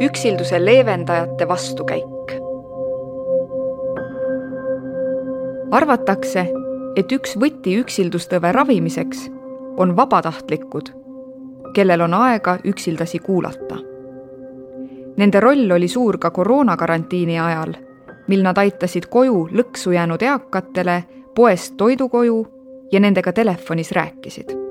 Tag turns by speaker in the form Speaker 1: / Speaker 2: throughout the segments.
Speaker 1: üksilduse leevendajate vastukäik. arvatakse, et üks võti üksildustõve ravimiseks on vabatahtlikud, kellel on aega üksildasi kuulata. Nende roll oli suur ka koroonakarantiini ajal, mil nad aitasid koju lõksu jäänud eakatele poest toidu koju ja nendega telefonis rääkisid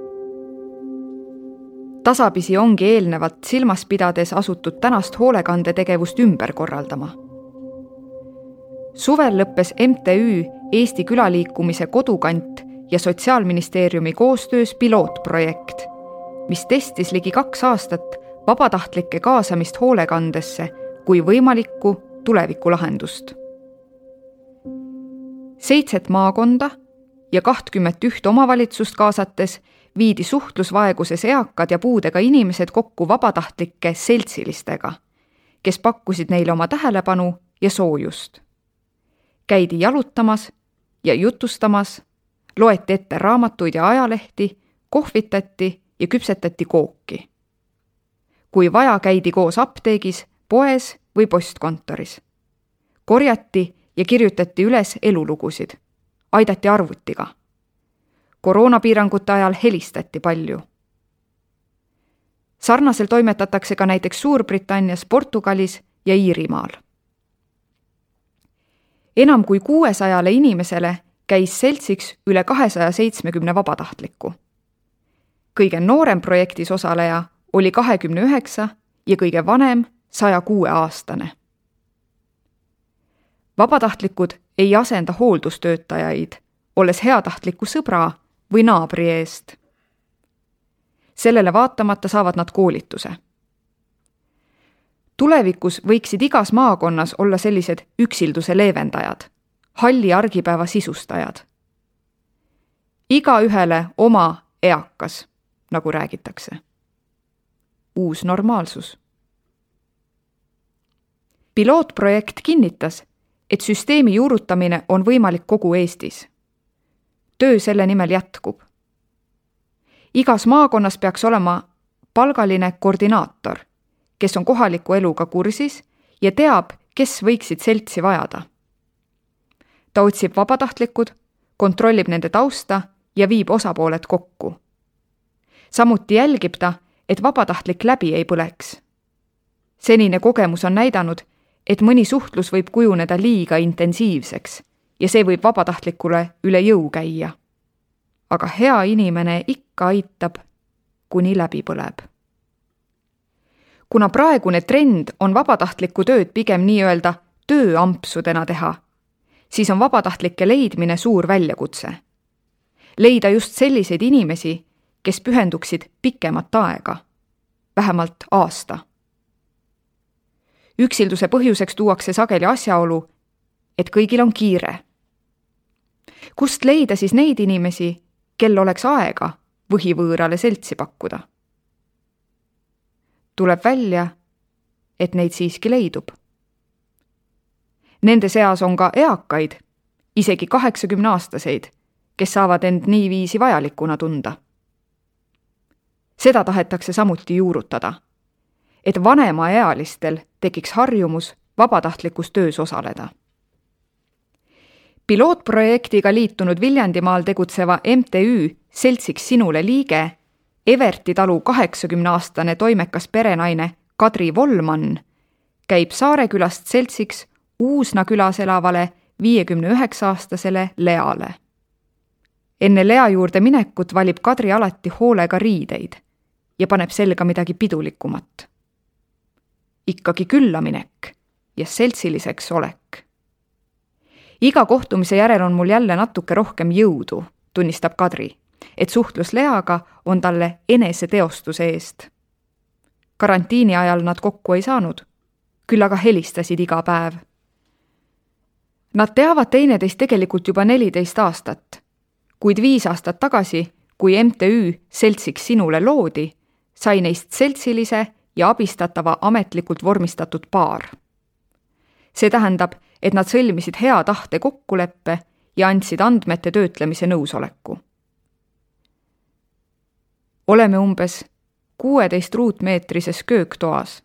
Speaker 1: tasapisi ongi eelnevat silmas pidades asutud tänast hoolekandetegevust ümber korraldama. suvel lõppes MTÜ Eesti Külaliikumise Kodukant ja Sotsiaalministeeriumi koostöös pilootprojekt, mis testis ligi kaks aastat vabatahtlike kaasamist hoolekandesse kui võimalikku tulevikulahendust. seitset maakonda ja kahtkümmet üht omavalitsust kaasates viidi suhtlusvaeguses eakad ja puudega inimesed kokku vabatahtlike seltsilistega, kes pakkusid neile oma tähelepanu ja soojust. käidi jalutamas ja jutustamas, loeti ette raamatuid ja ajalehti, kohvitati ja küpsetati kooki. kui vaja, käidi koos apteegis, poes või postkontoris. korjati ja kirjutati üles elulugusid, aidati arvutiga koroonapiirangute ajal helistati palju. sarnaselt toimetatakse ka näiteks Suurbritannias, Portugalis ja Iirimaal. enam kui kuuesajale inimesele käis seltsiks üle kahesaja seitsmekümne vabatahtliku. kõige noorem projektis osaleja oli kahekümne üheksa ja kõige vanem saja kuue aastane. vabatahtlikud ei asenda hooldustöötajaid, olles heatahtliku sõbra või naabri eest. sellele vaatamata saavad nad koolituse. tulevikus võiksid igas maakonnas olla sellised üksilduse leevendajad, halli argipäeva sisustajad. igaühele oma eakas, nagu räägitakse. uus normaalsus. pilootprojekt kinnitas, et süsteemi juurutamine on võimalik kogu Eestis töö selle nimel jätkub. igas maakonnas peaks olema palgaline koordinaator, kes on kohaliku eluga kursis ja teab, kes võiksid seltsi vajada. ta otsib vabatahtlikud, kontrollib nende tausta ja viib osapooled kokku. samuti jälgib ta, et vabatahtlik läbi ei põleks. senine kogemus on näidanud, et mõni suhtlus võib kujuneda liiga intensiivseks ja see võib vabatahtlikule üle jõu käia. aga hea inimene ikka aitab, kuni läbi põleb. kuna praegune trend on vabatahtlikku tööd pigem nii-öelda tööampsudena teha, siis on vabatahtlike leidmine suur väljakutse. leida just selliseid inimesi, kes pühenduksid pikemat aega, vähemalt aasta üksilduse põhjuseks tuuakse sageli asjaolu, et kõigil on kiire kust leida siis neid inimesi, kel oleks aega võhivõõrale seltsi pakkuda? tuleb välja, et neid siiski leidub. Nende seas on ka eakaid, isegi kaheksakümneaastaseid, kes saavad end niiviisi vajalikuna tunda. seda tahetakse samuti juurutada, et vanemaealistel tekiks harjumus vabatahtlikus töös osaleda pilootprojektiga liitunud Viljandimaal tegutseva MTÜ Seltsiks sinule liige, Everti talu kaheksakümneaastane toimekas perenaine Kadri Volman käib Saarekülast seltsiks Uusna külas elavale viiekümne üheksa aastasele Leale. enne Lea juurde minekut valib Kadri alati hoolega riideid ja paneb selga midagi pidulikumat. ikkagi küllaminek ja seltsiliseks olek iga kohtumise järel on mul jälle natuke rohkem jõudu, tunnistab Kadri, et suhtlus Leaga on talle eneseteostuse eest. karantiini ajal nad kokku ei saanud, küll aga helistasid iga päev. Nad teavad teineteist tegelikult juba neliteist aastat, kuid viis aastat tagasi, kui MTÜ Seltsiks sinule loodi, sai neist seltsilise ja abistatava ametlikult vormistatud paar. see tähendab, et nad sõlmisid hea tahte kokkuleppe ja andsid andmete töötlemise nõusoleku. oleme umbes kuueteist ruutmeetrises kööktoas.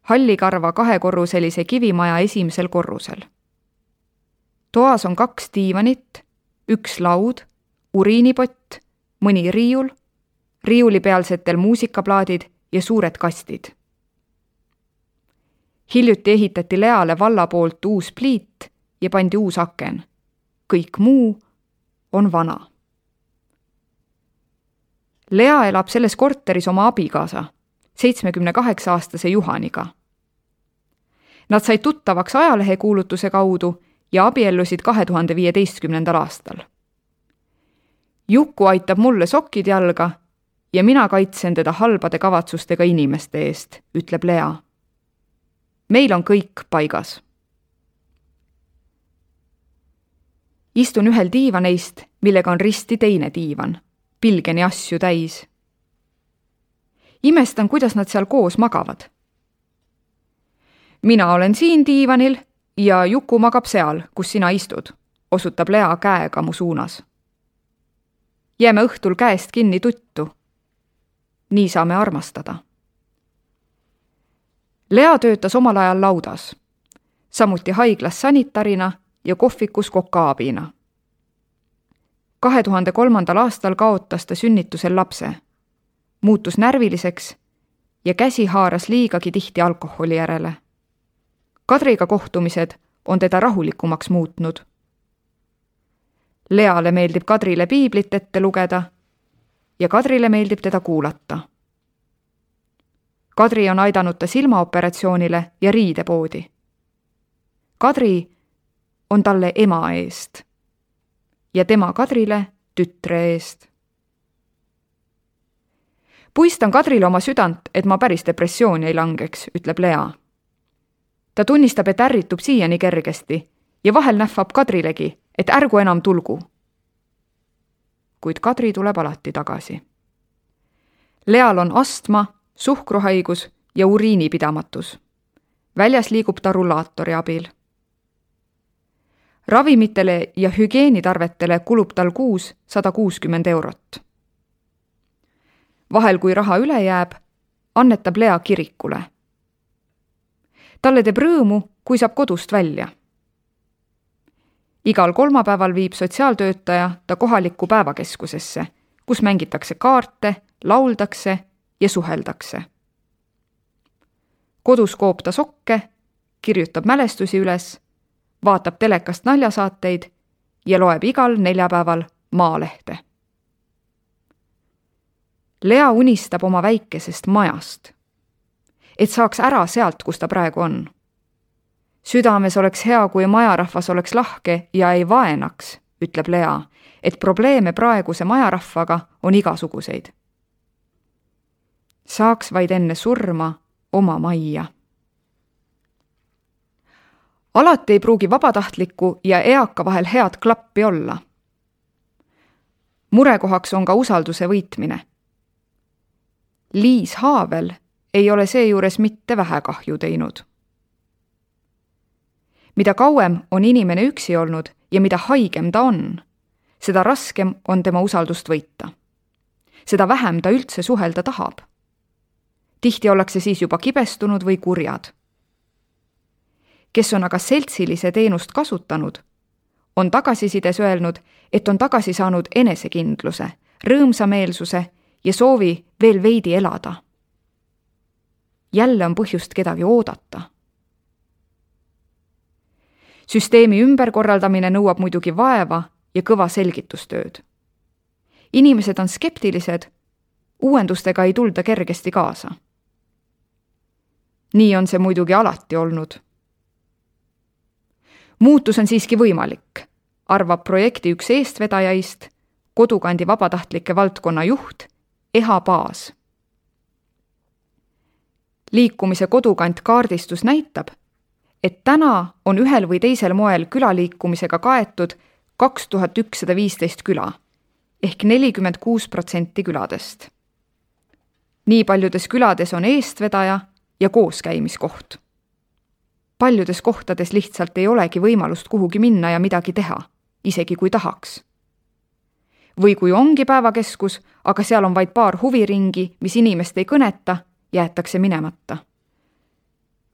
Speaker 1: hallikarva kahekorruselise kivimaja esimesel korrusel. toas on kaks diivanit, üks laud, uriinipott, mõni riiul, riiulipealsetel muusikaplaadid ja suured kastid. Hiljuti ehitati Leale valla poolt uus pliit ja pandi uus aken. kõik muu on vana. Lea elab selles korteris oma abikaasa, seitsmekümne kaheksa aastase Juhaniga. Nad said tuttavaks ajalehekuulutuse kaudu ja abiellusid kahe tuhande viieteistkümnendal aastal. Juku aitab mulle sokid jalga ja mina kaitsen teda halbade kavatsustega inimeste eest, ütleb Lea. Meil on kõik paigas istun ühel diivaneist, millega on risti teine diivan, pilgeni asju täis. imestan, kuidas nad seal koos magavad. mina olen siin diivanil ja Juku magab seal, kus sina istud, osutab Lea käega mu suunas. jääme õhtul käest kinni tuttu. nii saame armastada. Lea töötas omal ajal laudas, samuti haiglas sanitarina ja kohvikus kokaabina. kahe tuhande kolmandal aastal kaotas ta sünnitusel lapse, muutus närviliseks ja käsi haaras liigagi tihti alkoholi järele. Kadriga kohtumised on teda rahulikumaks muutnud. Leale meeldib Kadrile piiblit ette lugeda ja Kadrile meeldib teda kuulata. Kadri on aidanud ta silmaoperatsioonile ja riidepoodi. Kadri on talle ema eest ja tema Kadrile tütre eest. puistan Kadrile oma südant, et ma päris depressiooni ei langeks, ütleb Lea. ta tunnistab, et ärritub siiani kergesti ja vahel nähvab Kadrilegi, et ärgu enam tulgu. kuid Kadri tuleb alati tagasi. Leal on astma, suhkruhaigus ja uriinipidamatus. väljas liigub ta rullaatori abil ravimitele ja hügieenitarvetele kulub tal kuus sada kuuskümmend eurot. vahel, kui raha üle jääb, annetab Lea kirikule. talle teeb rõõmu, kui saab kodust välja. igal kolmapäeval viib sotsiaaltöötaja ta kohalikku päevakeskusesse, kus mängitakse kaarte, lauldakse ja suheldakse. kodus koob ta sokke, kirjutab mälestusi üles vaatab telekast naljasaateid ja loeb igal neljapäeval Maalehte. Lea unistab oma väikesest majast, et saaks ära sealt, kus ta praegu on. südames oleks hea, kui majarahvas oleks lahke ja ei vaenaks, ütleb Lea, et probleeme praeguse majarahvaga on igasuguseid. Saaks vaid enne surma oma majja alati ei pruugi vabatahtliku ja eaka vahel head klappi olla. murekohaks on ka usalduse võitmine. Liis Haavel ei ole seejuures mitte vähe kahju teinud. mida kauem on inimene üksi olnud ja mida haigem ta on, seda raskem on tema usaldust võita. seda vähem ta üldse suhelda tahab. Tihti ollakse siis juba kibestunud või kurjad kes on aga seltsilise teenust kasutanud, on tagasisides öelnud, et on tagasi saanud enesekindluse, rõõmsameelsuse ja soovi veel veidi elada. jälle on põhjust kedagi oodata. süsteemi ümberkorraldamine nõuab muidugi vaeva ja kõva selgitustööd. inimesed on skeptilised, uuendustega ei tulda kergesti kaasa. Nii on see muidugi alati olnud muutus on siiski võimalik, arvab projekti üks eestvedajaist, kodukandi vabatahtlike valdkonna juht Eha Paas. liikumise kodukant kaardistus näitab, et täna on ühel või teisel moel külaliikumisega kaetud kaks tuhat ükssada viisteist küla ehk nelikümmend kuus protsenti küladest. nii paljudes külades on eestvedaja ja kooskäimiskoht paljudes kohtades lihtsalt ei olegi võimalust kuhugi minna ja midagi teha, isegi kui tahaks. või kui ongi päevakeskus, aga seal on vaid paar huviringi, mis inimest ei kõneta, jäetakse minemata.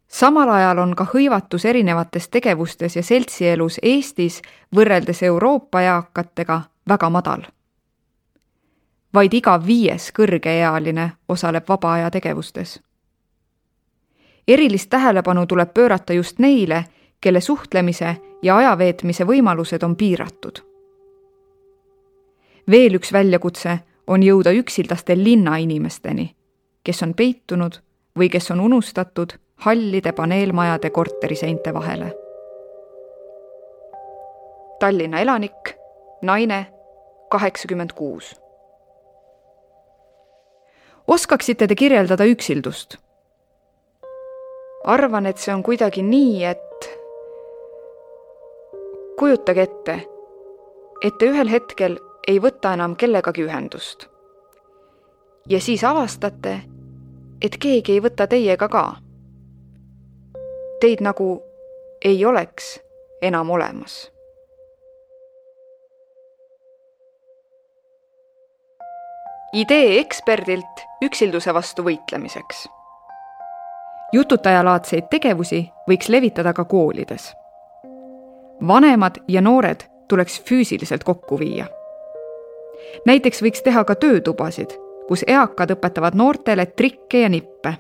Speaker 1: samal ajal on ka hõivatus erinevates tegevustes ja seltsielus Eestis võrreldes Euroopa eakatega väga madal. vaid iga viies kõrgeealine osaleb vaba aja tegevustes. Erilist tähelepanu tuleb pöörata just neile, kelle suhtlemise ja ajaveetmise võimalused on piiratud. veel üks väljakutse on jõuda üksildaste linnainimesteni, kes on peitunud või kes on unustatud hallide paneelmajade korteriseinte vahele. Tallinna elanik, naine, kaheksakümmend kuus. oskaksite te kirjeldada üksildust? Arvan, et see on kuidagi nii, et kujutage ette, et te ühel hetkel ei võta enam kellegagi ühendust. ja siis avastate, et keegi ei võta teiega ka teid nagu ei oleks enam olemas. idee eksperdilt üksilduse vastu võitlemiseks. Jututajalaadseid tegevusi võiks levitada ka koolides. vanemad ja noored tuleks füüsiliselt kokku viia. näiteks võiks teha ka töötubasid, kus eakad õpetavad noortele trikke ja nippe